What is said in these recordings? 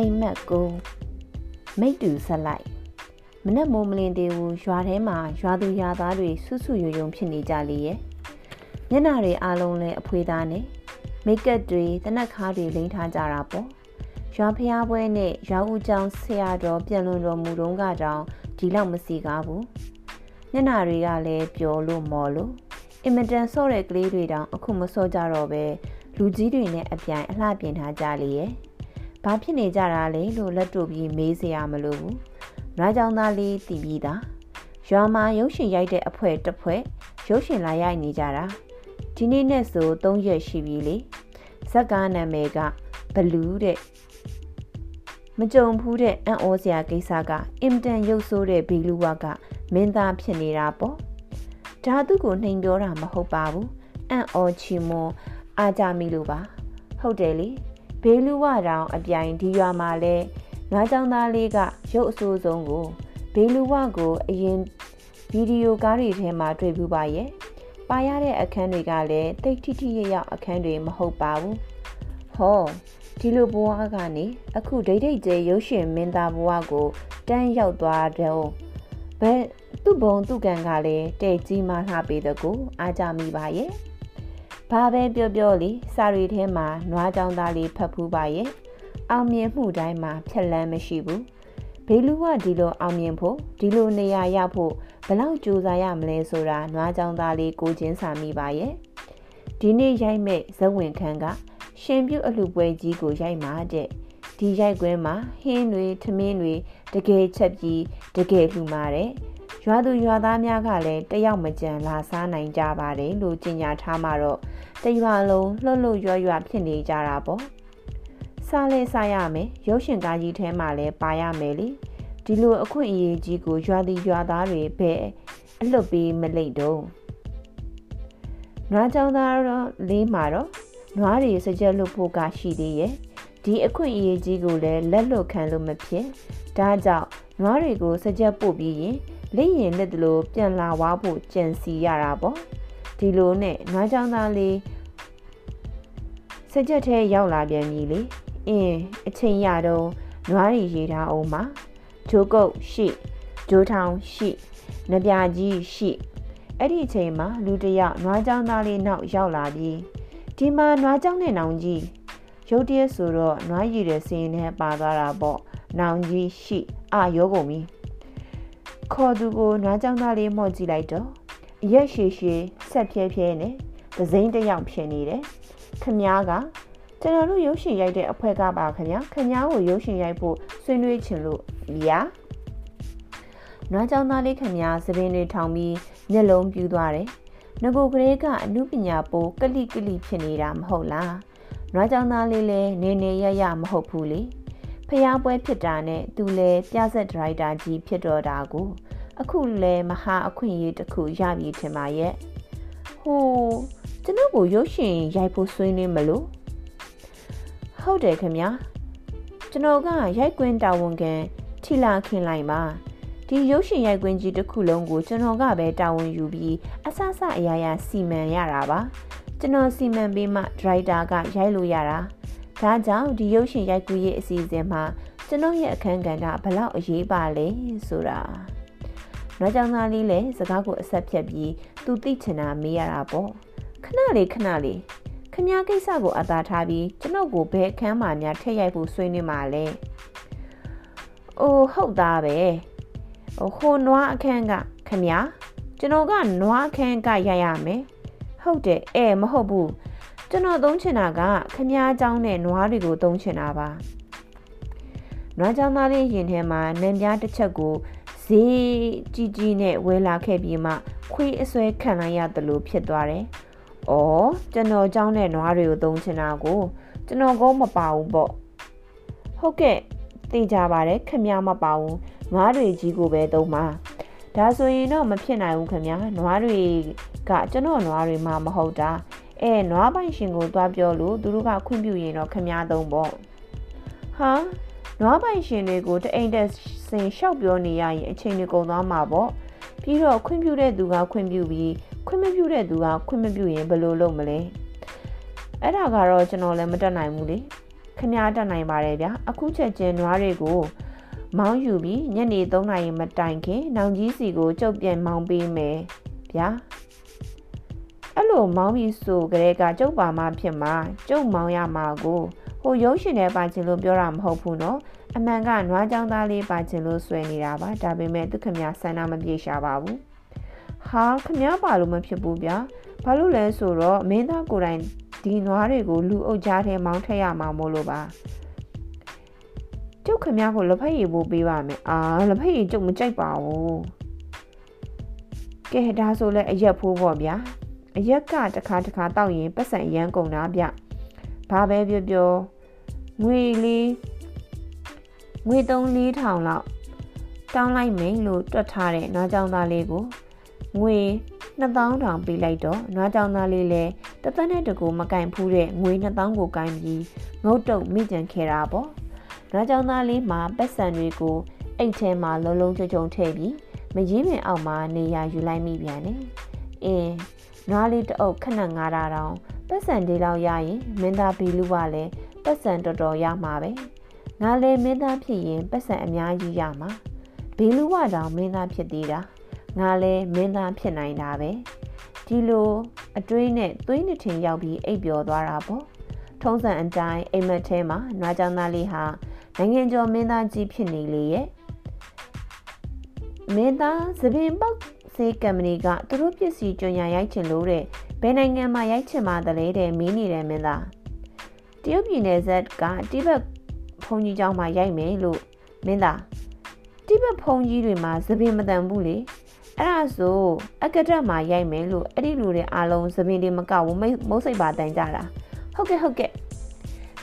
အိမ်မက်ကိုမိတ်တူဆက်လိုက်မနဲ့မိုးမလင်းသေးဘူးရွာထဲမှာရွာသူရွာသားတွေဆွဆွယုံယုံဖြစ်နေကြလေရဲ့မျက်နှာတွေအားလုံးလဲအဖွေသားနဲ့မိတ်ကပ်တွေတနက်ခါတွေလိမ့်ထားကြတာပေါ့ရွာဖျားပွဲနဲ့ရွာဦးကျောင်းဆရာတော်ပြန်လွန်တော်မူတော့ကတောင်ဒီလောက်မစီကားဘူးမျက်နှာတွေကလည်းပျော်လို့မော်လို့အင်မတန်ဆော့တဲ့ကလေးတွေတောင်အခုမဆော့ကြတော့ပဲလူကြီးတွေနဲ့အပြိုင်အလှပြင်ထားကြလေရဲ့။ ဘာဖြစ်နေကြတာလဲလို့လက်တို့ပြီးမေးစရာမလိုဘူး။နွားကြောင်သားလေးတည်ပြီးသား။ရွာမှာရုပ်ရှင်ရိုက်တဲ့အဖွဲတစ်ဖွဲရုပ်ရှင်လာရိုက်နေကြတာ။ဒီနေ့နဲ့ဆို၃ရက်ရှိပြီလေ။ဇက်ကားနာမည်ကဘလူးတဲ့မကြုံဖူးတဲ့အံ့ဩစရာကိစ္စကအင်တန်ရုပ်ဆိုးတဲ့ဘီလူဝကမင်းသားဖြစ်နေတာပေါ့။ဒါသူကိုနှိမ်ပြောတာမဟုတ်ပါဘူး။အံ့ဩချီမွန်အားကြမိလို့ပါဟုတ်တယ်လေ ဘေးလူဝတောင်အပြိုင်ဒီရွာမှာလဲငါးချောင်းသားလေးကရုပ်အဆိုးဆုံးကိုဘေးလူဝကိုအရင်ဗီဒီယိုကားတွေထဲမှာတွေ့ဘူးပါရဲ့ပါရတဲ့အခန်းတွေကလည်းတိတ်ထိထိရရောက်အခန်းတွေမဟုတ်ပါဘူးဟောဒီလိုဘဝကနေအခုဒိတ်ဒိတ်ကျဲရုပ်ရှင်မင်းသားဘဝကိုတန်းရောက်သွားတော့ဘယ်သူ့ဘုံသူ့ကံကလည်းတဲ့ကြီးမှလှပေးတဲ့ကိုအားကြမိပါရဲ့ ဘာပဲပြောပြောလေစာရီထဲမှာနွားကြောင်သားလေးဖတ်ဖူးပါရဲ့အောင်မြင်မှုတိုင်းမှာဖြက်လန်းမရှိဘူးဘေလူကဒီလိုအောင်မြင်ဖို့ဒီလိုနေရာရဖို့ဘလောက်ကြိုးစားရမလဲဆိုတာနွားကြောင်သားလေးကိုချင်းစာမိပါရဲ့ဒီနေ့ရိုက်မဲ့ဇဝင်ခန်းကရှင်ပြုတ်အလှပွဲကြီးကိုရိုက်မှာတဲ့ဒီရိုက်ကွင်းမှာဟင်းတွေထမင်းတွေတကယ်ချက်ပြီးတကယ်လှူမာတဲ့ရွာသူရွာသားများကလည်းတယောက်မကြံလာစားနိုင်ကြပါတယ်လို့ကြေညာထားမှာတော့ တရွာလုံးလှုပ်လှုပ်ရွရွဖြစ်နေကြတာပေါ့စားလဲစားရမယ်ရုပ်ရှင်ကားကြီးထဲမှာလည်းပါရမယ်လေဒီလိုအခွင့်အရေးကြီးကိုရွာသည်ရွာသားတွေပဲအလွတ်ပေးမလိမ့်တော့နွားကြောင်သားတော့လေးမှာတော့နွားတွေစကြက်လွတ်ဖို့ကရှိသေးရဲ့ဒီအခွင့်အရေးကြီးကိုလည်းလက်လွတ်ခံလို့မဖြစ်ဒါကြောင့်နွားတွေကိုစကြက်ပို့ပြီးရင်လက်ရင်လက်တလို့ပြန်လာဝါဖို့ကြံစီရတာပေါ့ ဒီလိုနဲ့နွားချောင်းသားလေးစကြက်ထဲရောက်လာပြန်ပြီလေအင်းအချိန်ရတော့နွားရီရေးထားအောင်မှာဂျိုးကုတ်ရှိဂျိုးထောင်ရှိနပြကြီးရှိအဲ့ဒီအချိန်မှာလူတယောက်နွားချောင်းသားလေးနောက်ရောက်လာပြီးဒီမှာနွားချောင်းနဲ့နောင်ကြီးရုတ်တရက်ဆိုတော့နွားရည်တဲ့စင်းနဲ့ပါသွားတာပေါ့နောင်ကြီးရှိအာရောကုန်ပြီခေါ်သူကိုနွားချောင်းသားလေးမှော့ကြည့်လိုက်တော့ ရက်ရှည်ရှည်ဆက်ဖြဲဖြဲနဲ့ဒဇိမ့်တစ်ယောက်ဖြစ်နေတယ်ခမားကကျွန်တော်တို့ရုပ်ရှင်ရိုက်တဲ့အဖွဲကပါခင်ဗျာခင်ဗျားကိုရုပ်ရှင်ရိုက်ဖို့ဆွေးနွေးချင်လို့ဗျာနွားကြောင်သားလေးခင်ဗျာသပင်းတွေထောင်ပြီးမျက်လုံးပြူးသွားတယ်ငကိုကလေးကအမှုပညာပိုးကလိကလိဖြစ်နေတာမဟုတ်လားနွားကြောင်သားလေးလည်းနေနေရရမဟုတ်ဘူးလေဖျားပွဲဖြစ်တာနဲ့သူလည်းပြဆက်ဒရိုက်တာကြီးဖြစ်တော့တာကို အခုလဲမဟာအခွင့်အရေးတစ်ခုရပြီထင်ပါရဲ့ဟိုကျွန်တော်ကိုရုပ်ရှင်ရိုက်ဖို့ဆွေးနွေးမလို့ဟုတ်တယ်ခင်ဗျာကျွန်တော်ကရိုက်ကွင်းတာဝန်ခံထီလာခင်လိုက်ပါဒီရုပ်ရှင်ရိုက်ကွင်းကြီးတစ်ခုလုံးကိုကျွန်တော်ကပဲတာဝန်ယူပြီးအဆအဆအရာရာစီမံရတာပါကျွန်တော်စီမံပေးမှဒရိုက်တာကရိုက်လို့ရတာဒါကြောင့်ဒီရုပ်ရှင်ရိုက်ကူးရေးအစီအစဉ်မှာကျွန်တော်ရဲ့အခန်းကဏ္ဍဘလောက်အရေးပါလဲဆိုတာ ။နွားကြောင်သားလေးလည်းစကားကိုအဆက်ဖြတ်ပြီးသူသိချင်တာမေးရတာပေါ့။ခဏလေးခဏလေးခမည်းကိစ္စကိုအသာထားပြီးကျွန်ုပ်ကိုဘယ်အခန်းမှာများထည့်ရိုက်ဖို့ဆွေးနွေးမှာလဲ။အိုးဟုတ်သားပဲ။ဟိုနွားအခန်းကခမည်းကျွန်တော်ကနွားခန်းကရိုက်ရမယ်။ဟုတ်တယ်အဲမဟုတ်ဘူး။ကျွန်တော်သုံးချင်တာကခမည်းเจ้าနဲ့နွားတွေကိုသုံးချင်တာပါ။နွားเจ้าသားလေးရင်ထဲမှာနံပြားတစ်ချက်ကို ဈေးကြီးကြီးနဲ့ဝယ်လာခဲ့ပြီးမှခွေးအစွဲခံလိုက်ရသလိုဖြစ်သွားတယ်။အော်ကျွန်တော်ကြောင်းတဲ့နွားတွေကိုသုံးချင်တာကိုကျွန်တော်ကမပါဘူးပေါ့။ဟုတ်ကဲ့သိကြပါတယ်ခမမပါဘူး။နွားတွေကြီးကိုပဲသုံးပါ။ဒါဆိုရင်တော့မဖြစ်နိုင်ဘူးခမ။နွားတွေကကျွန်တော်နွားတွေမှမဟုတ်တာ။အဲနွားပိုင်ရှင်ကိုသွားပြောလို့သူတို့ကခွင့်ပြုရင်တော့ခမသုံးပေါ့။ဟာ နွားပိုင်ရှင်တွေကိုတအိမ်တက်စင်လျှောက်ပြောနေရရင်အချိန်တွေကုန်သွားမှာပေါ့ပြီးတော့ခွင့်ပြုတဲ့သူကခွင့်ပြုပြီးခွင့်မပြုတဲ့သူကခွင့်မပြုရင်ဘယ်လိုလုပ်မလဲအဲ့ဒါကတော့ကျွန်တော်လည်းမတက်နိုင်ဘူးလေခခမည်းတက်နိုင်ပါတယ်ဗျာအခုချက်ချင်းနွားတွေကိုမောင်းယူပြီးညနေ3နာရီမတိုင်ခင်နောင်ကြီးစီကိုကျုပ်ပြန်မောင်းပေးမယ်ဗျာအဲ့လိုမောင်းပြီးဆိုကြတဲ့ကကျုပ်ပါမှဖြစ်မှာကျုပ်မောင်းရမှာကို ဟိုရုပ်ရှင်နဲ့ပါချင်လို့ပြောတာမဟုတ်ဘူးနော်အမှန်ကနွားကြောင်သားလေးပါချင်လို့ဆွဲနေတာပါဒါပေမဲ့သူခမည်းဆန္ဒမပြေရှာပါဘူးဟာခမည်းပါလို့မဖြစ်ဘူးဗျာဘာလို့လဲဆိုတော့မင်းသားကိုယ်တိုင်ဒီနွားတွေကိုလူအုပ်ကြားထဲမောင်းထည့်ရမှာမို့လို့ပါကျုပ်ခမည်းကိုလက်ဖက်ရည်ပို့ပေးပါမယ်အာလက်ဖက်ရည်ကျုပ်မကြိုက်ပါဘူးကဲဒါဆိုလဲအရက်ဖိုးပေါ့ဗျာအရက်ကတစ်ခါတစ်ခါတောက်ရင်ပတ်စံရမ်းကုန်တာဗျ ဘာပဲပြောပြောငွေလေးငွေ3-4ထောင်လောက်တောင်းလိုက်မယ်လို့တွက်ထားတဲ့နွားကြောင်သားလေးကိုငွေ2000တောင်ပေးလိုက်တော့နွားကြောင်သားလေးလည်းတသက်နဲ့တကူမကင်ဖူးတဲ့ငွေ2000ကိုကင်ပြီးငုတ်တုတ်မိကြံခဲ့တာပေါ့နွားကြောင်သားလေးမှာပတ်စံတွေကိုအိတ်ထဲမှာလုံးလုံးချုံချုံထည့်ပြီးမကြီးပင်အောက်မှာနေရာယူလိုက်မိပြန်တယ်အင်းနွားလေးတအုပ်ခဏငါးတာတောင် ပတ်စံဒီလောက်ရရင်မင်းသားဘီလူကလည်းပတ်စံတော်တော်ရမှာပဲငါလည်းမင်းသားဖြစ်ရင်ပတ်စံအများကြီးရမှာဘီလူကတောင်မင်းသားဖြစ်သေးတာငါလည်းမင်းသားဖြစ်နိုင်တာပဲဒီလိုအတွေးနဲ့သွေးနှစ်ထင်ရောက်ပြီးအိပ်ပျော်သွားတာပေါ့ထုံးစံအတိုင်းအိမ်မက်ထဲမှာနွားကြောင်သားလေးဟာနိုင်ငံကျော်မင်းသားကြီးဖြစ်နေလေရဲ့မင်းသားသပင်ပေါက်ဆေးကမ္ပဏီကသူတို့ပစ္စည်းကြွညာရိုက်ချင်လို့တဲ့ ဘယ်နိုင်ငံမှာရိုက်ချင်မှတလဲတဲ့မင်းနေတယ်မင်းသားတရုတ်ပြည်နယ်ဇက်ကတိဘက်ဘုံကြီးကျောင်းမှာရိုက်မယ်လို့မင်းသားတိဘက်ဘုံကြီးတွေမှာသပင်မတန်ဘူးလေအဲ့ဒါဆိုအကတက်မှာရိုက်မယ်လို့အဲ့ဒီလူတွေအားလုံးသပင်တွေမကဘူးမုတ်စိတ်ပါတန်ကြတာဟုတ်ကဲ့ဟုတ်ကဲ့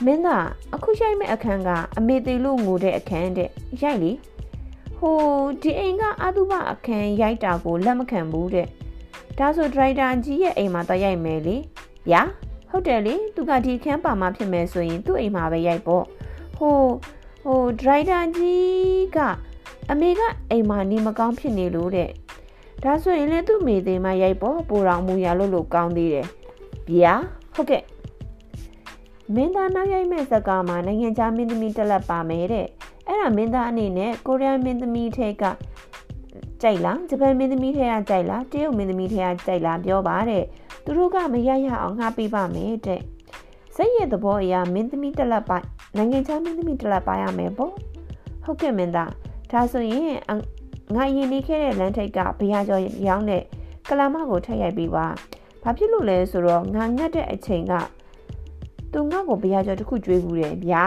မင်းသားအခုရိုက်မဲ့အခန်းကအမေသေးလို့ငိုတဲ့အခန်းတဲ့ရိုက်လေဟိုဒီအိမ်ကအတုပအခန်းရိုက်တာကိုလက်မခံဘူးတဲ့ ဒါဆိုဒရိုက်တာကြီးရဲ့အိမ်မှာတော့ရိုက်မယ်လေဗျာဟုတ်တယ်လေသူကဒီခန်းပါမှာဖြစ်မယ်ဆိုရင်သူ့အိမ်မှာပဲရိုက်ပေါ့ဟိုဟိုဒရိုက်တာကြီးကအမေကအိမ်မှာနေမကောင်းဖြစ်နေလို့တဲ့ဒါဆိုရင်လည်းသူ့မိသေးမှရိုက်ပေါ့ပိုတော်မူရလို့လို့ကောင်းသေးတယ်ဗျာဟုတ်ကဲ့မင်းသားနောက်ရိုက်မဲ့ဇကာမှာနိုင်ငံခြားမင်းသမီးတက်လက်ပါမယ်တဲ့အဲ့ဒါမင်းသားအနေနဲ့ကိုရီးယားမင်းသမီးထဲကကြို က်လားဂျပန်မင်းသမီးထဲကကြိုက်လားတရုတ်မင်းသမီးထဲကကြိုက်လားပြောပါတဲ့သူတို့ကမရရအောင်ငှားပေးပါမယ်တဲ့စိတ်ရဲ့သဘောအရမင်းသမီးတက်လက်ပါနိုင်ငံခြားမင်းသမီးတက်လက်ပါရမယ်ပေါ့ဟုတ်ကဲ့မင်းသားဒါဆိုရင်ငါရင်နေခဲ့တဲ့လမ်းထိပ်ကဘုရားကျော်ရောင်းတဲ့ကလာမကိုထက်ရိုက်ပြီးပါဘာဖြစ်လို့လဲဆိုတော့ငါငတ်တဲ့အချိန်ကသူငါ့ကိုဘုရားကျော်တစ်ခုကြွေးဘူးတယ်ဗျာ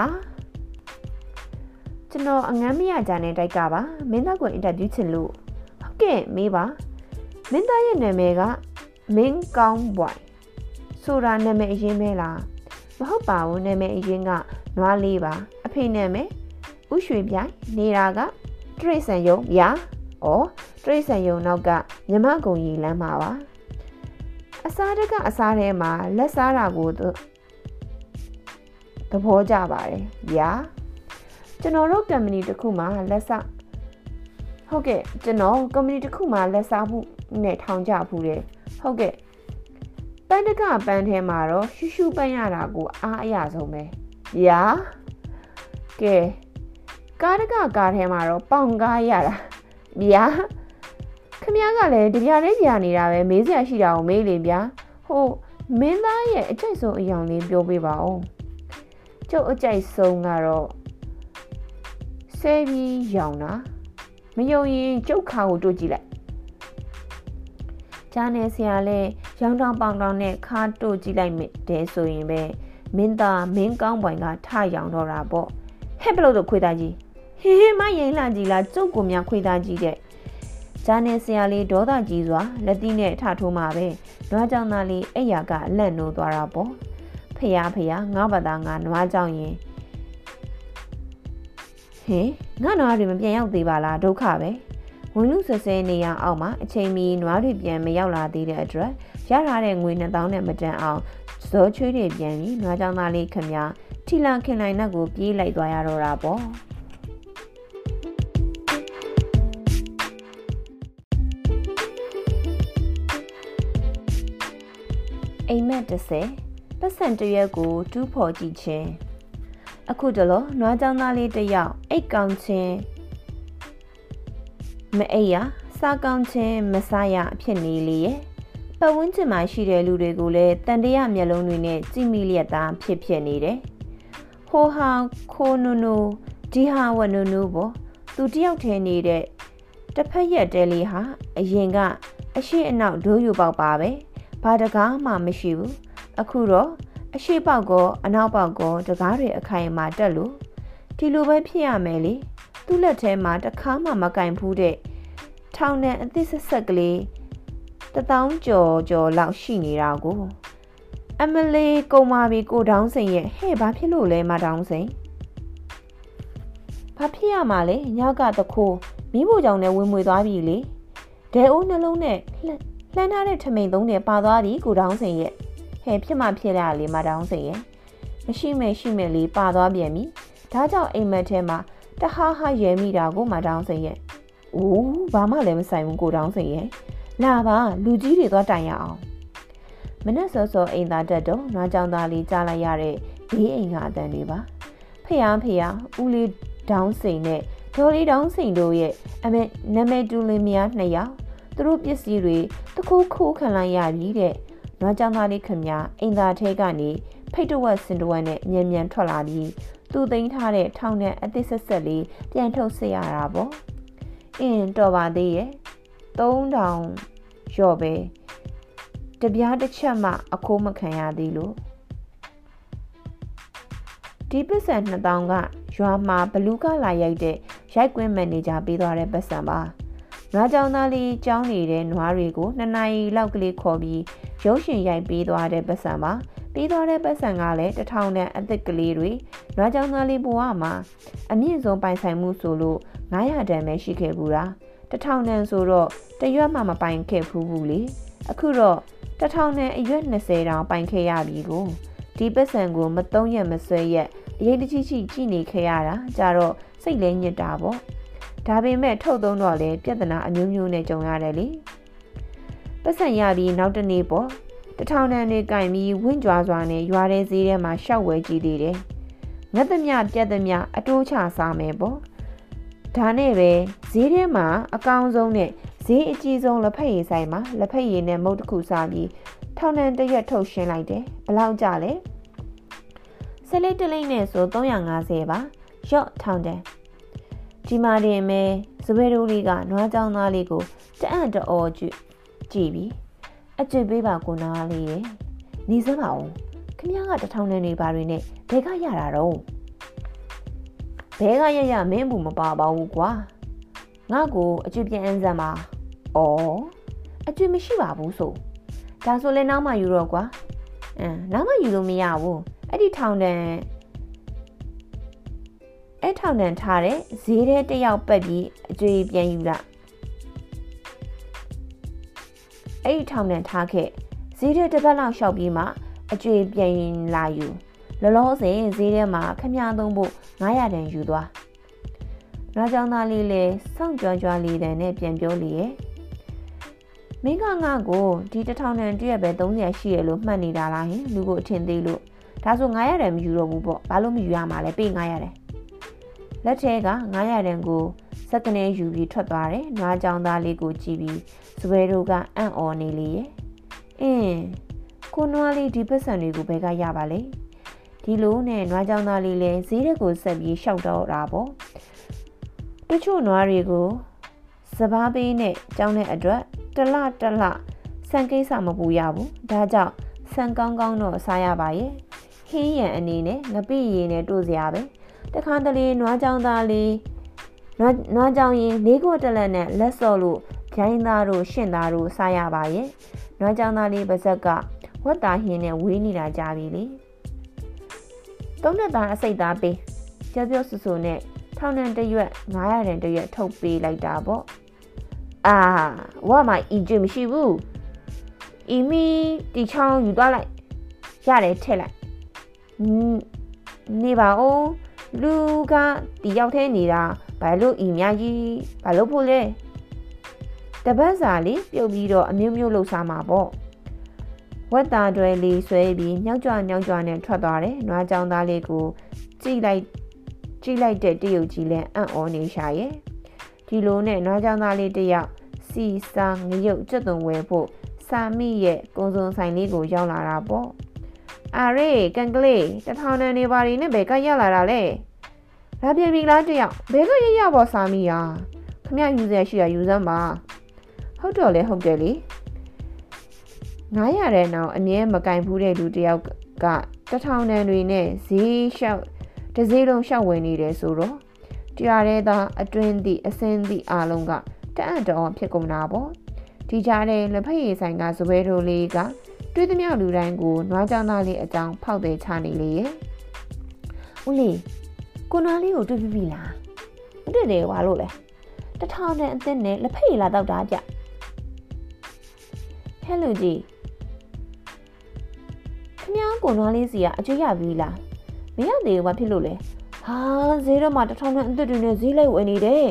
ကျွန်တော်အငမ်းမရကြတဲ့တိုက်ကပါမင်းသားကိုအင်တာဗျူးချင်လို့ဟုတ် ကဲ့မေးပါမင်းသားရဲ့နာမည်ကမင်းကောင်းဘွိုင်ဆိုတာနာမည်အရင်ပဲလားမဟုတ်ပါဘူးနာမည်အရင်ကနွားလေးပါ အဖေနာမည်ဥရွှေပြိုင်နေတာကတရိတ်ဆန်ယုံဗျာ။ဩတရိတ်ဆန်ယုံနောက်ကမြမကုံကြီးလမ်းမှာပါ။အစားတကအစားထဲမှာလက်စားတာကိုသဘောကျပါတယ်ဗျာ။ကျွန်တော်တို့ကမ္ပဏီတစ်ခုမှာလက်စား ဟုတ်ကဲ့ကျွန်တော်ကမ္ပဏီတစ်ခုမှာလက်စားမှုနဲ့ထောင်ကြဖူးတယ်။ဟုတ်ကဲ့ပန်းတကပန်းထဲမှာတော့ရှူးရှူးပန်းရတာကိုအားအရဆုံးပဲ။ဗျာ။ကဲကားတကကားထဲမှာတော့ပေါင်ကားရတာဗျာခမည်းကလည်းဒီပြလေးကြာနေတာပဲမေးစရာရှိတာကိုမေးလေဗျာဟိုမင်းသားရဲ့အကြိုက်ဆုံးအယောင်လေးပြောပေးပါဦးကျုပ်အကြိုက်ဆုံးကတော့ဆဲပြီးရောင်တာမ ယုံရင်ကျုပ်ခါကိုတို့ကြည့်လိုက်ကြားနေဆရာလဲရောင်တောင်ပေါင်တောင်နဲ့ခါတို့ကြည့်လိုက်မယ်တဲ့ဆိုရင်ပဲမင်းသားမင်းကောင်းပွိုင်ကထရောင်တော့တာပေါ့ဟဲ့ဘလို့တော့ခွေသားကြီးဟေးဟေးမရင်လာကြည်လားကျုပ်ကိုများခွေသားကြီးတဲ့ဂျာနေဆရာလေးဒေါသကြီးစွာလက်သီးနဲ့ထထိုးမှာပဲနွားကြောင်သားလေးအဲ့ရကအလန့်နိုးသွားတာပေါ့ဖယားဖယားငါဘာသာငါနွားကြောင်ရင် ဟင်ငါနွားတွေမပြန်ရောက်သေးပါလားဒုက္ခပဲဝင်လူဆွဆဲနေရအောင်မှာအချိန်မီနွားတွေပြန်မရောက်လာသေးတဲ့အတွက်ရထားတဲ့ငွေ2000နဲ့မတန်အောင်ဇောချွေးတွေပြန်ပြီးနွားကြောင်သားလေးခမညာထီလာခင်လိုက်နှက်ကိုပြေးလိုက်သွားရတော့တာပေါ့အိမ်မက်30ပတ်စံတရက်ကိုတူးဖော်ကြည့်ခြင်း အခုတလောနွားကြောင်သားလေးတစ်ယောက်အိတ်ကောင်ချင်းမအိပ်ရစားကောင်းချင်းမစားရဖြစ်နေလေရဲ့ပတ်ဝန်းကျင်မှာရှိတဲ့လူတွေကိုလည်းတန်တရာမျက်လုံးတွေနဲ့ကြည့်မိလျက်သားဖြစ်ဖြစ်နေတယ်ဟိုဟာခိုနူနူဒီဟာဝနူနူပေါ့သူတယောက်ထဲနေတဲ့တစ်ဖက်ရက်တဲလေးဟာအရင်ကအရှိအနောက်ဒိုးယူပေါက်ပါပဲဘာတကားမှမရှိဘူးအခုတော့ အရှိပေါက်ကောအနောက်ပေါက်ကောတကားတွေအခိုင်အမာတက်လို့ဒီလိုပဲဖြစ်ရမယ်လေသူ့လက်ထဲမှာတခါမှမကင်ဖူးတဲ့ထောင်နဲ့အသစ်ဆက်ဆက်ကလေးတထောင်ကျော်ကျော်လောက်ရှိနေတာကိုအမလေးကုံမာပြီကိုတောင်းစိန်ရဲ့ဟဲ့ဘာဖြစ်လို့လဲမတောင်းစိန်ဘာဖြစ်ရမှာလဲညကတခိုးမိဖို့ကြောင့်လည်းဝင်မွေသွားပြီလေဒဲအိုးနှလုံးနဲ့လှမ်းထားတဲ့ထမိန်သုံးနဲ့ပါသွားပြီကိုတောင်းစိန်ရဲ့ ဟဲ့ဖြစ်မှဖြစ်ရလေမတောင်းစိန်ရဲ့မရှိမဲ့ရှိမဲ့လေးပါသွားပြန်ပြီဒါကြောင့်အိမ်မက်ထဲမှာတဟားဟာရဲမိတာကိုမတောင်းစိန်ရဲ့အိုးဘာမှလည်းမဆိုင်ဘူးကိုတောင်းစိန်ရဲ့လာပါလူကြီးတွေသွားတိုင်ရအောင်မနဲ့စောစောအိမ်သားတက်တော့နွားကြောင်သားလေးကြားလိုက်ရတဲ့ဘေးအိမ်ကအတန်တွေပါဖျားဖျားဦးလေးဒေါင်းစိန်နဲ့ဒေါ်လေးဒေါင်းစိန်တို့ရဲ့အမေနာမည်တူလင်းများနှစ်ယောက်သူတို့ပစ္စည်းတွေတခိုးခိုးခံလိုက်ရပြီတဲ့ နွားကြောင်သားလေးခင်ဗျာအိမ်သားထဲကနေဖိတ်တဝက်စင်တဝက်နဲ့မြန်မြန်ထွက်လာပြီးသူသိမ်းထားတဲ့ထောင်နဲ့အသစ်ဆက်ဆက်လေးပြန်ထုတ်စစ်ရတာပေါ့အင်းတော်ပါသေးရဲ့3000ရော့ပဲတပြားတစ်ချက်မှအခိုးမခံရသေးလို့ဒီပစ္စံ2000ကရွာမှာဘလူးကလာရိုက်တဲ့ရိုက်ကွင်းမန်နေဂျာပေးသွားတဲ့ပတ်စံပါ နွားကြောင်သားလေးကြောင်းနေတဲ့နွားတွေကိုနှစ်နာရီလောက်ကလေးခေါ်ပြီးရုပ်ရှင်ရိုက်ပေးသွားတဲ့ပတ်စံပါပေးသွားတဲ့ပတ်စံကလည်းတထောင်တန်အသစ်ကလေးတွေနွားကြောင်သားလေးဘဝမှာအမြင့်ဆုံးပိုင်ဆိုင်မှုဆိုလို့900တန်ပဲရှိခဲ့ဘူးလားတထောင်တန်ဆိုတော့တရွက်မှမပိုင်ခဲ့ဘူးဘူးလေအခုတော့တထောင်တန်အရွက်20တောင်ပိုင်ခဲ့ရပြီကိုဒီပတ်စံကိုမသုံးရက်မဆွဲရက်အရေးတကြီးကြီးကြည့်နေခဲ့ရတာကြတော့စိတ်လဲညစ်တာပေါ့ ဒါပေမဲ့ထုတ်သုံးတော့လေပြဿနာအမျိုးမျိုးနဲ့ကြုံရတယ်လေပတ်စံရပြီးနောက်တနေ့ပေါ့တထောင်တန်တွေကင်ပြီးဝင့်ကြွားစွာနဲ့ရွာတဲ့ဈေးထဲမှာရှောက်ဝဲကြည့်သေးတယ်ငတ်သမျှပြက်သမျှအတိုးချစားမယ်ပေါ့ဒါနဲ့ပဲဈေးထဲမှာအကောင်ဆုံးနဲ့ဈေးအကြီးဆုံးလက်ဖက်ရည်ဆိုင်မှာလက်ဖက်ရည်နဲ့မုတ်တစ်ခုစားပြီးထောင်နှံတရက်ထုတ်ရှင်းလိုက်တယ်ဘလောက်ကြလဲဆလေးတလိမ့်နဲ့ဆို350ပါရော့ထောင်တန် ဒီမာတင်မဲစပယ်ရိုးလေးကနွားကြောင်သားလေးကိုတအံ့တော်ကြည့်ကြည့်ပြီးအကျွေပေးပါကိုနားလေးရဲ့နေစမ်းပါဦးခမည်းကတထောင်နဲ့နေပါတွေနဲ့ဘဲကရတာတော့ဘဲကရရမင်းဘူးမပါပါဘူးကွာငါ့ကိုအကျွေပြန်အန်းစမ်းပါဩအကျွေမရှိပါဘူးဆိုဒါဆိုလဲနောက်မှယူတော့ကွာအင်းနောက်မှယူလို့မရဘူးအဲ့ဒီထောင်တန်အဲ့ ထောင်တန်ထားတဲ့ဈေးထဲတယောက်ပက်ပြီးအကျွေပြန်ယူလာအဲ့ဒီထောင်တန်ထားခဲ့ဈေးထဲတစ်ပတ်လောက်ရှောက်ပြီးမှအကျွေပြန်လာယူလောလောဆယ်ဈေးထဲမှာခမည်းသုံးဖို့900တန်ယူသွား။နားကြောင်သားလေးလည်းစောင့်ကြွကြွလေးတန်နဲ့ပြန်ပြောလေရဲ့။မင်းကငါ့ကိုဒီတထောင်တန်တည့်ရပဲ300ရှိရလို့မှတ်နေတာလားဟင်လူကိုအထင်သေးလို့ဒါဆို900တန်မယူတော့ဘူးပေါ့ဘာလို့မယူရမှာလဲပေး900တန် လက်ထဲက900တန်ကိုစက်ကနေယူပြီးထွက်သွားတယ်။နွားကြောင်သားလေးကိုကြည့်ပြီးစပယ်တို့ကအံ့ဩနေလေရဲ့။အင်းကိုနွားလေးဒီပတ်စံတွေကိုဘယ်ကရပါလဲ။ဒီလိုနဲ့နွားကြောင်သားလေးလည်းဈေးရက်ကိုဆက်ပြီးရှောက်တော့တာပေါ့တချို့နွားတွေကိုစပားပေးနဲ့ကြောင်းတဲ့အတွက်တလတလဆန်ကိစ္စမပူရဘူးဒါကြောင့်ဆန်ကောင်းကောင်းတော့စားရပါရဲ့ဟင်းရံအနေနဲ့ငပိရည်နဲ့တို့စရာပဲ တခါတလေနွားကြောင်သားလေးနွားနွားကြောင်ရင်လေးခွက်တလက်နဲ့လက်စော်လို့ဂျိုင်းသားတို့ရှင့်သားတို့စားရပါရဲ့နွားကြောင်သားလေးပါဇက်ကဝက်သားဟင်းနဲ့ဝေးနေတာကြပြီလေသုံးနှစ်သားအစိတ်သားပေးကြောပြောဆူဆူနဲ့ထောင်နှံတရွက်900တန်တရွက်ထုတ်ပေးလိုက်တာပေါ့အာဝါမအီဂျင်မရှိဘူးအီမီတီချောင်းယူသွားလိုက်ရတယ်ထည့်လိုက်နေပါဦး လူကတီရောက်သေးနေတာဘာလို့အီများကြီးဘာလို့ဖို့လဲတပတ်စာလေးပြုတ်ပြီးတော့အမျိုးမျိုးလှုပ်ရှားမှာပေါ့ဝက်သားတွေလီဆွဲပြီးမြောက်ကြွမြောက်ကြွနဲ့ထွက်သွားတယ်။နွားကြောင်သားလေးကိုကြိလိုက်ကြိလိုက်တဲ့တရုတ်ကြီးလည်းအံ့ဩနေရှာရဲ့။ဒီလိုနဲ့နွားကြောင်သားလေးတယောက်စီစာငရုတ်ကြွသွံဝဲဖို့စာမိရဲ့ကုံစုံဆိုင်လေးကိုရောက်လာတာပေါ့။ အာရေကန်ကလေးတထောင်တန်နေပါရီနဲ့ဘယ်ကရောက်လာတာလဲ။လာပြန်ပြီလားတယောက်ဘယ်ကရရပေါ်စာမိယာခမယူစရာရှိရယူစမ်းပါ။ဟုတ်တော့လေဟုတ်တယ်လေ။900တဲ့နောက်အမြဲမကင်ဘူးတဲ့လူတယောက်ကတထောင်တန်တွေနဲ့ဈေးလျှောက်တစည်းလုံးလျှောက်ဝင်နေတယ်ဆိုတော့တရားရဲသားအတွင်းသည့်အစင်းသည့်အားလုံးကတအံ့တော်ဖြစ်ကုန်တာပေါ့ဒီကြားတဲ့လက်ဖက်ရည်ဆိုင်ကဇပွဲထိုးလေးက တွေးသမျှလူတိုင်းကိုနွားကြောင်သားလေးအကြောင်းဖောက်တယ်ချနေလေရဲ့ဦးလေးကိုနွားလေးကိုတွေ့ပြီလားမတွေ့တယ်ဘာလို့လဲတထောင်တန်အသက်နဲ့လက်ဖက်ရည်လာတော့တာကြဟဲ့လူကြီးခမ ्या ကိုနွားလေးစီကအကျွေးရပြီလားမရသေးဘူးဘာဖြစ်လို့လဲဟာဈေးတော့မှတထောင်နဲ့အသက်တွေနဲ့ဈေးလိုက်ဝယ်နေတယ်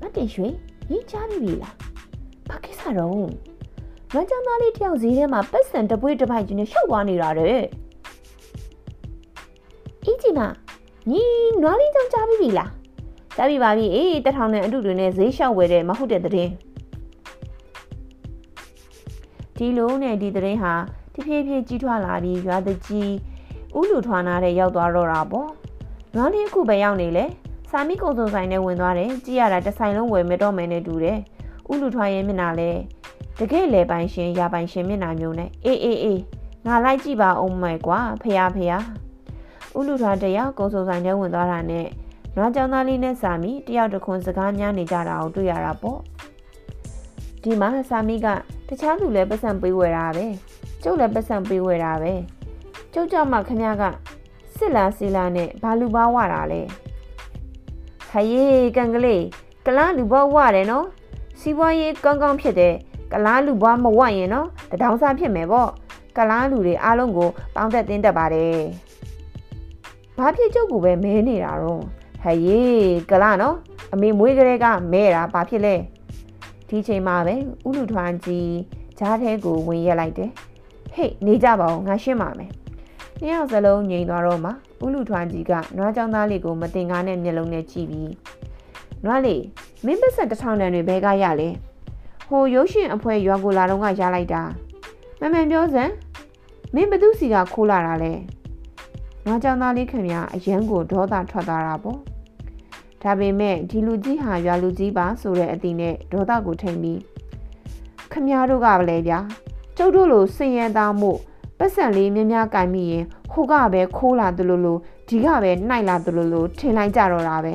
မတင်ရွှေရေးချပြီပြီလားဘာကိစ္စတော့ မကျန်းသားလေးတယောက်ဈေးထဲမှာပတ်စံတပွေးတစ်ပိုက်ကြီးနဲ့ရှောက်သွားနေတာတဲ့အင်းကြီးမညီနွားလေးကြောင့်ကြားပြီပြီလားကြားပြီပါပြီအေးတထောင်နဲ့အတူတူနဲ့ဈေးလျှောက်ဝယ်တယ်မဟုတ်တဲ့တဲ့ဒီလိုနဲ့ဒီသတင်းဟာတဖြည်းဖြည်းကြီးထွားလာပြီးရွာတကြီးဥလူထွားနာတဲ့ရောက်သွားတော့တာပေါ့နွားလေးအခုပဲရောက်နေလေစာမီကုံစုံဆိုင်နဲ့ဝင်သွားတယ်ကြည့်ရတာတစ်ဆိုင်လုံးဝယ်မတော့မယ်နဲ့တူတယ်ဥလူထွားရဲ့မျက်နှာလဲ တကယ်လေပိုင်ရှင်ရပိုင်ရှင်မျက်နှာမျိုးနဲ့အေးအေးအေးငါလိုက်ကြည့်ပါအောင်မယ်ကွာဖះဖះဥလူထွားတယောက်ကုံစုံဆိုင်ထဲဝင်သွားတာနဲ့နွားကြောင်သားလေးနဲ့စာမီတယောက်တခွန်းစကားများနေကြတာကိုတွေ့ရတာပေါ့ဒီမှာစာမီကတခြားသူလည်းပတ်စံပေးဝယ်တာပဲကျုပ်လည်းပတ်စံပေးဝယ်တာပဲကျုပ်ကြောင့်မှခမကစစ်လာစီလာနဲ့ဘာလူပါဝတာလဲခယေးကန်ကလေးကလားလူဘဝတယ်နော်စီးပွားရေးကောင်းကောင်းဖြစ်တယ် ကလားလူဘွားမဝရင်နော်တဒေါင်းစားဖြစ်မယ်ပေါ့ကလားလူတွေအားလုံးကိုပေါင်းသက်တင်းတက်ပါတယ်ဘာဖြစ်ကျုပ်ကိုပဲမဲနေတာတော့ဟဲ့ရေကလားနော်အမေမွေးကလေးကမဲတာဘာဖြစ်လဲဒီချိန်မှာပဲဥလူထွန်းကြီးဂျားထဲကိုဝင်ရက်လိုက်တယ်ဟေ့နေကြပါဦးငါရှင်းပါမယ်နှစ်ယောက်စလုံးငြိမ်သွားတော့မှဥလူထွန်းကြီးကနွားကြောင်သားလေးကိုမတင်ကားနဲ့မျက်လုံးနဲ့ကြည့်ပြီးနွားလေးမင်းပတ်ဆက်တစ်ထောင်တန်တွေဘဲကရလဲ ဟိုရုပ်ရှင်အဖွဲရွာကိုလာတော့ကရလိုက်တာမမှန်ပြောစမ်းမင်းဘသူစီကခိုးလာတာလဲနွားကြောင်သားလေးခင်ဗျာအရန်ကိုဒေါသထွက်သွားတာပေါ့ဒါပေမဲ့ဒီလူကြီးဟာရွာလူကြီးပါဆိုတဲ့အတိနဲ့ဒေါသကိုထိန်ပြီးခမည်းတော်ကပဲလေဗျာကျုပ်တို့လိုစင်ရန်သားမှုပတ်စံလေးများများကင်မိရင်ဟိုကပဲခိုးလာသလိုလိုဒီကပဲနှိုက်လာသလိုလိုထင်လိုက်ကြတော့တာပဲ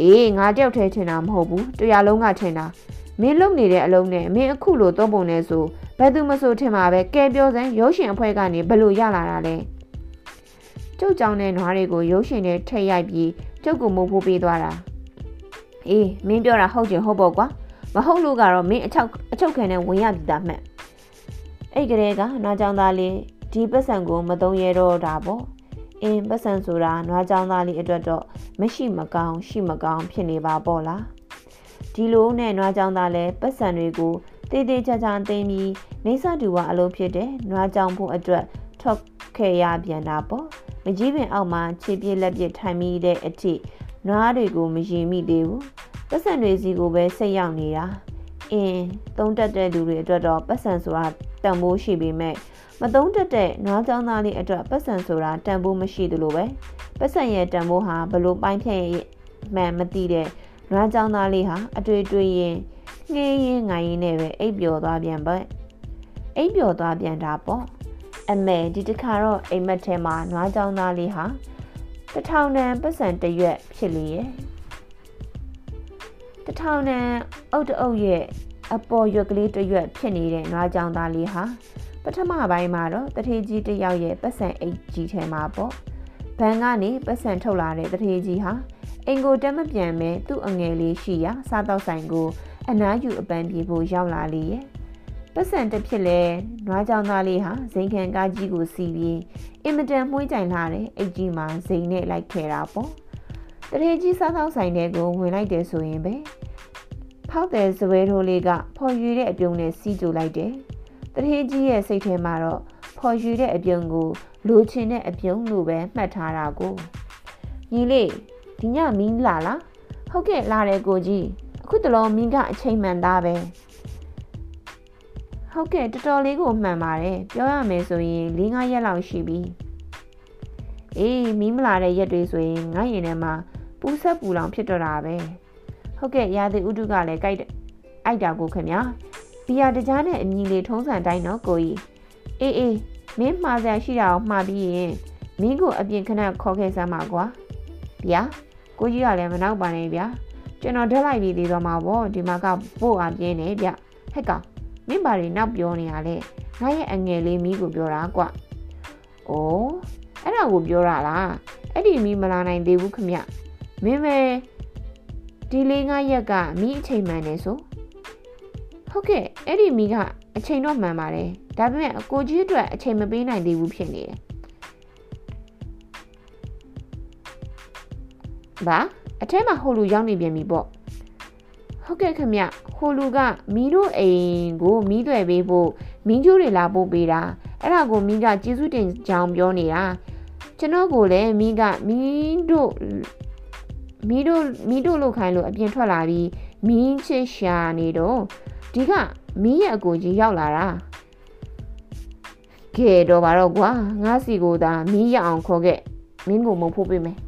အေးငါတယောက်တည်းထင်တာမဟုတ်ဘူးတရားလုံးကထင်တာ မင်းလုံနေတဲ့အလုံးနဲ့မင်းအခုလိုသုံးပုံနဲ့ဆိုဘယ်သူမဆိုထင်မှာပဲကဲပြောစမ်းရုပ်ရှင်အဖွဲ့ကနေဘလို့ရလာတာလဲကျုပ်ကြောင့်တဲ့နွားတွေကိုရုပ်ရှင်နဲ့ထိတ်ရိုက်ပြီးကျုပ်ကိုမိုးဖိုးပေးသွားတာအေးမင်းပြောတာဟုတ်ချင်ဟုတ်ပေါ့ကွာမဟုတ်လို့ကတော့မင်းအချောက်အချုပ်ခံနဲ့ဝင်ရပြီသားမှတ်အဲ့ကလေးကနွားကြောင်သားလေးဒီပတ်စံကိုမသုံးရတော့တာပေါ့အင်းပတ်စံဆိုတာနွားကြောင်သားလေးအတွက်တော့မရှိမကောင်းရှိမကောင်းဖြစ်နေပါပေါ့လား ဒီလိုနဲ့နွားကြောင်သားလဲပတ်စံတွေကိုတေးသေးချာချာသိမ်းပြီးနေဆတူဝအလုပ်ဖြစ်တဲ့နွားကြောင်ဖို့အတွက်ထွက်ခဲ့ရပြန်တာပေါ့မကြီးပင်အောက်မှာခြေပြက်လက်ပြထိုင်မိတဲ့အထိနွားတွေကိုမရင်မိသေးဘူးပတ်စံတွေစီကိုပဲစိတ်ရောက်နေတာအင်းသုံးတက်တဲ့လူတွေအတွက်တော့ပတ်စံဆိုတာတန်ဖိုးရှိပေမဲ့မသုံးတက်တဲ့နွားကြောင်းသားလေးအတွက်ပတ်စံဆိုတာတန်ဖိုးမရှိသလိုပဲပတ်စံရဲ့တန်ဖိုးဟာဘလို့ပိုင်းဖြတ်မှန်မသိတဲ့ နွားကြောင်းသားလေးဟာအတွေ့အတွေ့ရင်ငေးရင်ငိုင်းရင်နဲ့ပဲအိပ်ပျော်သွားပြန်ပဲအိပ်ပျော်သွားပြန်တာပေါ့အမေဒီတစ်ခါတော့အိမ်မက်ထဲမှာနွားကြောင်းသားလေးဟာတထောင်တန်ပတ်စံတရွက်ဖြစ်လေရဲ့တထောင်တန်အုတ်တအုတ်ရဲ့အပေါ်ရွက်ကလေးတရွက်ဖြစ်နေတဲ့နွားကြောင်းသားလေးဟာပထမပိုင်းမှာတော့တထေးကြီးတယောက်ရဲ့ပတ်စံအိတ်ကြီးထဲမှာပေါ့ဘန်ကနေပတ်စံထုတ်လာတဲ့တထေးကြီးဟာ အင်ကိုတက်မပြန်မဲသူ့အငယ်လေးရှိရာစားတော့ဆိုင်ကို အနားယူအပန်းပြေဖို့ရောက်လာလေရဲ့ပတ်စံတစ်ဖြစ်လဲနွားကြောင်သားလေးဟာဇိမ်ခံကားကြီးကိုစီးပြီးအင်မတန်မှုှကြိုင်လာတဲ့အိတ်ကြီးမှာဇိမ်နဲ့လိုက်ခဲ့တာပေါ့တရေကြီးစားသောက်ဆိုင်တွေကိုဝင်လိုက်တယ်ဆိုရင်ပဲဖောက်တဲ့ဇပွဲထိုးလေးကဖော်ရွေတဲ့အပြုံးနဲ့စီးကြိုလိုက်တယ်တထေးကြီးရဲ့စိတ်ထဲမှာတော့ဖော်ယူတဲ့အပြုံကိုလိုချင်တဲ့အပြုံလို့ပဲမှတ်ထားတာကိုညီလေး ဒီညမင်းလာလားဟုတ်ကဲ့လာတယ်ကိုကြီးအခုတလုံးမင်းကအချိန်မှန်သားပဲဟုတ်ကဲ့တော်တော်လေးကိုမှန်ပါတယ်ပြောရမယ်ဆိုရင်၄-၅ရက်လောက်ရှိပြီအေးမီးမလာတဲ့ရက်တွေဆိုရင်ငါရင်ထဲမှာပူဆက်ပူလောင်ဖြစ်တော့တာပဲဟုတ်ကဲ့ရာသီဥတုကလည်းကြိုက်အိုက်တာကိုခင်ဗျာဘီယာတကြားနဲ့အမြီလေးထုံးစံတိုင်းတော့ကိုကြီးအေးအေးမင်းမှားစရာရှိတာကိုမှားပြီးရင်မင်းကိုအပြင်ခဏခေါ်ခဲ့စမ်းပါကွာဗျာ ကိုကြီးကလည်းမနောက်ပါနဲ့ဗျာကျွန်တော်ဓာတ်လိုက်ပြီးသေးတော့မှာပေါ့ဒီမှာကပို့အားပြင်းနေဗျဟက်ကောင်မင်းဘာတွေနောက်ပြောနေရလဲငါရဲ့အငယ်လေးမီးကိုပြောတာကွာအိုးအဲ့ဒါကိုပြောတာလားအဲ့ဒီမီးမလာနိုင်သေးဘူးခမမင်းပဲဒီလေးငါရက်ကမီးအချိန်မှန်နေဆိုဟုတ်ကဲ့အဲ့ဒီမီးကအချိန်တော့မှန်ပါတယ်ဒါပေမဲ့အကိုကြီးအတွက်အချိန်မပေးနိုင်သေးဘူးဖြစ်နေတယ် ဘာအထဲမှာဟိုလူရောက်နေပြန်ပြီပေါ့ဟုတ်ကဲ့ခမဟိုလူကမီးတို့အိမ်ကိုမီးတွေပေးဖို့မင်းကျိုးတွေလာပို့ပေးတာအဲ့ဒါကိုမီးကကျေးဇူးတင်ကြောင်းပြောနေတာကျွန်တော်ကိုလည်းမီးကမီးတို့မီးတို့မီးတို့လောက်ခိုင်းလို့အပြင်ထွက်လာပြီးမင်းချစ်ရှာနေတော့ဒီကမင်းရဲ့အကိုကြီးရောက်လာတာကဲတော့ပါတော့ကွာငါစီကိုသာမင်းရအောင်ခေါ်ခဲ့မင်းကိုမဖို့ပေးမယ်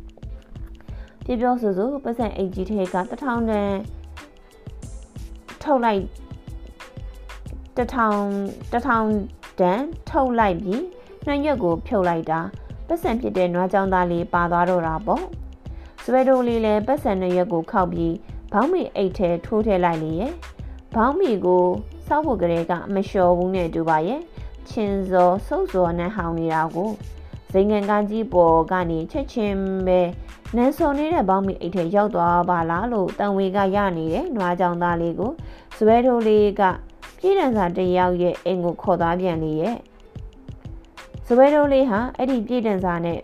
ပြပြောဆိုဆိုပတ်စံအိတ်ကြီးထဲကတထောင်တန်ထုတ်လိုက်တထောင်တထောင်တန်ထုတ်လိုက်ပြီးနှံ့ရွက်ကိုဖြုတ်လိုက်တာပတ်စံဖြစ်တဲ့နွားကြောင်သားလေးပါသွားတော့တာပေါ့စပယ်တိုလေးလည်းပတ်စံနှံ့ရွက်ကိုခောက်ပြီးဘောင်းမီအိတ်ထဲထိုးထည့်လိုက်လေရဲ့ဘောင်းမီကိုစောက်ဖို့ကလေးကမလျှော်ဘူးနဲ့တူပါရဲ့ချင်းစောစုပ်စောနဲ့ဟောင်းနေတာကို ဇိမ်ငံကကြီးပေါ်ကနေချက်ချင်းပဲနန်းစော်နေတဲ့ဘောင်းမီအိတ်ထဲရောက်သွားပါလားလို့တန်ဝေကရနေတဲ့နွားကြောင်သားလေးကိုဇွဲထိုးလေးကပြည်တန်စာတယောက်ရဲ့အိမ်ကိုခေါ်သွားပြန်လေရဲ့ဇွဲထိုးလေးဟာအဲ့ဒီပြည်တန်စာနဲ့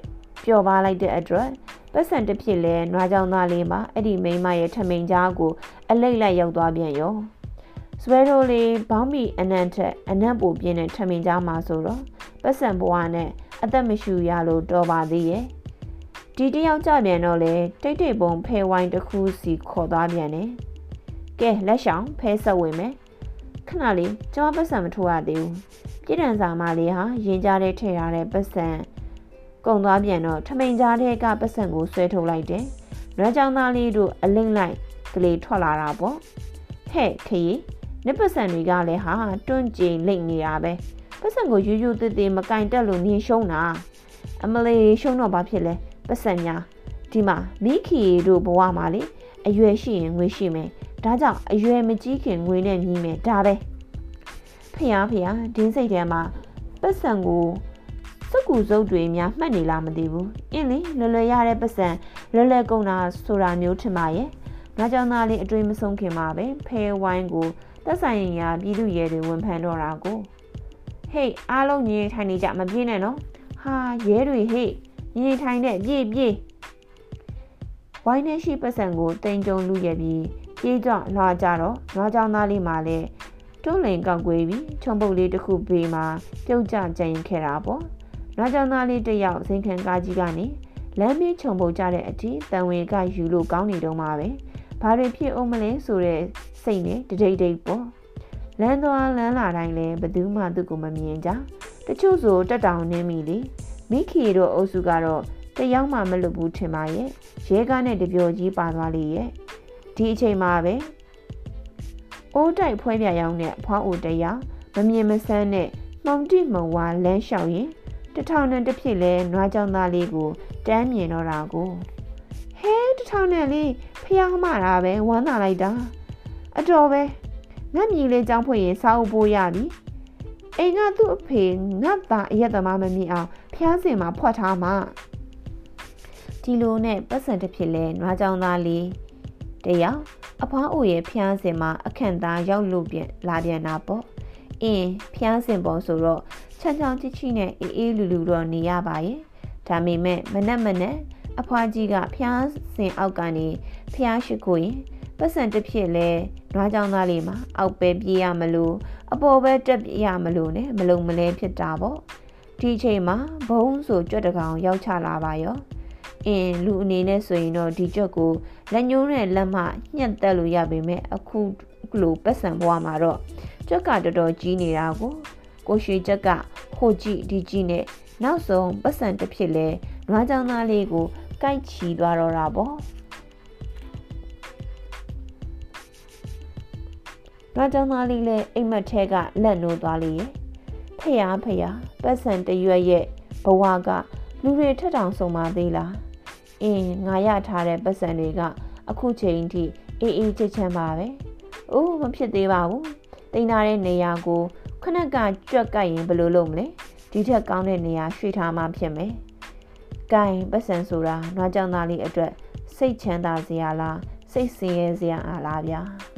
ပျော်ပါလိုက်တဲ့အတွက်ပတ်စံတစ်ဖြစ်လဲနွားကြောင်သားလေးမှာအဲ့ဒီမိန်းမရဲ့ထမိန်ကြားကိုအလိတ်လိုက်ရောက်သွားပြန်ရော စပယ်တိုလေးဘောင်းမီအနံ့ထက်အနံ့ပိုပြင်းတဲ့ထမင်ကြားမှာဆိုတော့ပတ်စံဘွားနဲ့အသက်မရှူရလို့တော်ပါသေးရဲ့ဒီတယောက်ကြပြန်တော့လေတိတ်တိတ်ပုံဖဲဝိုင်းတစ်ခုစီခေါ်သွားပြန်တယ်ကဲလက်ဆောင်ဖဲဆက်ဝင်မယ်ခဏလေးကျွန်မပတ်စံမထိုးရသေးဘူးပြည်တန်စာမလေးဟာရင်ကြားထဲထည့်ထားတဲ့ပတ်စံကုံသွားပြန်တော့ထမိန်ကြားထဲကပတ်စံကိုဆွဲထုတ်လိုက်တယ်။နွားကြောင်သားလေးတို့အလိမ့်လိုက်ကလေးထွက်လာတာပေါ့။ဟဲ့ခရီး နစ်ပတ်စံတွေကလည်းဟာတွန့်ကျင်လိမ့်နေတာပဲ။ပတ်စံကိုယူယူသေးသေးမကင်တက်လို့နင်းရှုံးတာ။အမလေးရှုံးတော့ဘာဖြစ်လဲ။ပတ်စံများဒီမှာမိခီတို့ဘဝမှာလေအရွယ်ရှိရင်ငွေရှိမယ်။ဒါကြောင့်အရွယ်မကြီးခင်ငွေနဲ့ညီးမယ်ဒါပဲ။ဖျားဖျားဒင်းစိတ်ထဲမှာပတ်စံကိုစက်ကူစုပ်တွေများမှတ်နေလားမသိဘူးအင်းလေလွယ်လွယ်ရတဲ့ပတ်စံလွယ်လွယ်ကုန်တာဆိုတာမျိုးထင်ပါရဲ့ငါကြောင့်သားလေးအတွေ့မဆုံးခင်မှာပဲဖဲဝိုင်းကို သက်ဆိုင်ရာပြည်သူရဲတွေဝန်ဖန်တော့တာကိုဟေးအားလုံးညီထိုင်နေကြမပြေးနဲ့နော်ဟာရဲတွေဟေးညီထိုင်တဲ့ပြေးပြေးဝိုင်းနဲ့ရှိပတ်စံကိုတင်ကြုံလူရပြီးပြေးကြလွှာကြတော့နွားကြောင်သားလေးမှလည်းတွန်းလင်ကောက်ကွေးပြီးချုံပုတ်လေးတစ်ခုပေးမှပြုတ်ကြကြရင်ခဲ့တာပေါ့နွားကြောင်သားလေးတယောက်စိန်ခံကားကြီးကနေလမ်းမေးခြုံပုတ်ကြတဲ့အထိတန်ဝင်ကယူလို့ကောင်းနေတော့မှာပဲ ဘာတွေဖြစ်အောင်မလဲဆိုတဲ့စိတ်နဲ့တဒိတ်ဒိတ်ပေါ့လမ်းသွားလမ်းလာတိုင်းလဲဘသူမှသူ့ကိုမမြင်ကြတချို့ဆိုတက်တောင်နေမိလေမိခီတို့အုပ်စုကတော့တယောက်မှမလွတ်ဘူးထင်ပါရဲ့ရဲကားနဲ့တပျော်ကြီးပါသွားလေရဲ့ဒီအချိန်မှာပဲအိုးတိုက်ဖွဲပြရောင်းတဲ့အဖွားအိုတယောက်မမြင်မဆန်းနဲ့မှုံတိမှုံဝါလမ်းလျှောက်ရင်တထောင်နဲ့တစ်ဖြစ်လဲနွားကြောင်သားလေးကိုတန်းမြင်တော့တာကို ဟဲတထောင်နဲ့လေးဖျားမှတာပဲဝမ်းသာလိုက်တာအတော်ပဲငတ်မြည်လေးကြောင်းဖွင့်ရင်စာအုပ်ပိုးရပြီအိမ်ကသူ့အဖေငတ်သားအရက်သမားမမြင်အောင်ဖျားစင်မှာဖွက်ထားမှဒီလိုနဲ့ပတ်စံတစ်ဖြစ်လဲနွားကြောင်သားလေးတယောက်အဖွားအိုရဲ့ဖျားစင်မှာအခန့်သားရောက်လို့ပြန်လာပြန်တာပေါ့အင်းဖျားစင်ပေါ်ဆိုတော့ချောင်ချောင်ချိချိနဲ့အေးအေးလူလူတော့နေရပါရဲ့ဒါပေမဲ့မနက်မနက် အဖွားကြီးကဖျားစင်အောက်ကနေဖျားရှိခိုးရင်ပတ်စံတစ်ဖြစ်လဲနွားကြောင်သားလေးမှာအောက်ပဲပြေးရမလို့အပေါ်ပဲတက်ရမလို့နဲ့မလုံမလဲဖြစ်တာပေါ့ဒီအချိန်မှာဘုံဆိုကြွက်တကောင်ရောက်ချလာပါရောအင်းလူအနေနဲ့ဆိုရင်တော့ဒီကြွက်ကိုလက်ညှိုးနဲ့လက်မညှက်တက်လို့ရပေမဲ့အခုလိုပတ်စံဘွားမှာတော့ကြွက်ကတော်တော်ကြီးနေတာကိုကိုရွှေချက်ကဟိုကြည့်ဒီကြည့်နဲ့နောက်ဆုံးပတ်စံတစ်ဖြစ်လဲ နွားကြောင်သားလေးကိုကိုက်ချီသွားတော့တာပေါ့နွားကြောင်သားလေးလည်းအိမ်မက်ထဲကလက်နိုးသွားလေရဲ့ဖျားဖျားပတ်စံတရွက်ရဲ့ဘဝကလူတွေထက်တောင်ဆုံးပါသေးလားအင်းငါရထားတဲ့ပတ်စံတွေက အခုချိန်ထိအေးအေးချစ်ချမ်းပါပဲ။အိုးမဖြစ်သေးပါဘူး။တင်ထားတဲ့နေရာကိုခဏကကြွက်ကပ်ရင်ဘယ်လိုလုပ်မလဲ။ဒီထက်ကောင်းတဲ့နေရာရွှေ့ထားမှဖြစ်မယ်။ ကင်ပတ်စံဆိုတာနွားကြောင်သားလေးအတွက်စိတ်ချမ်းသာစရာလားစိတ်ဆင်းရဲစရာလားဗျာ။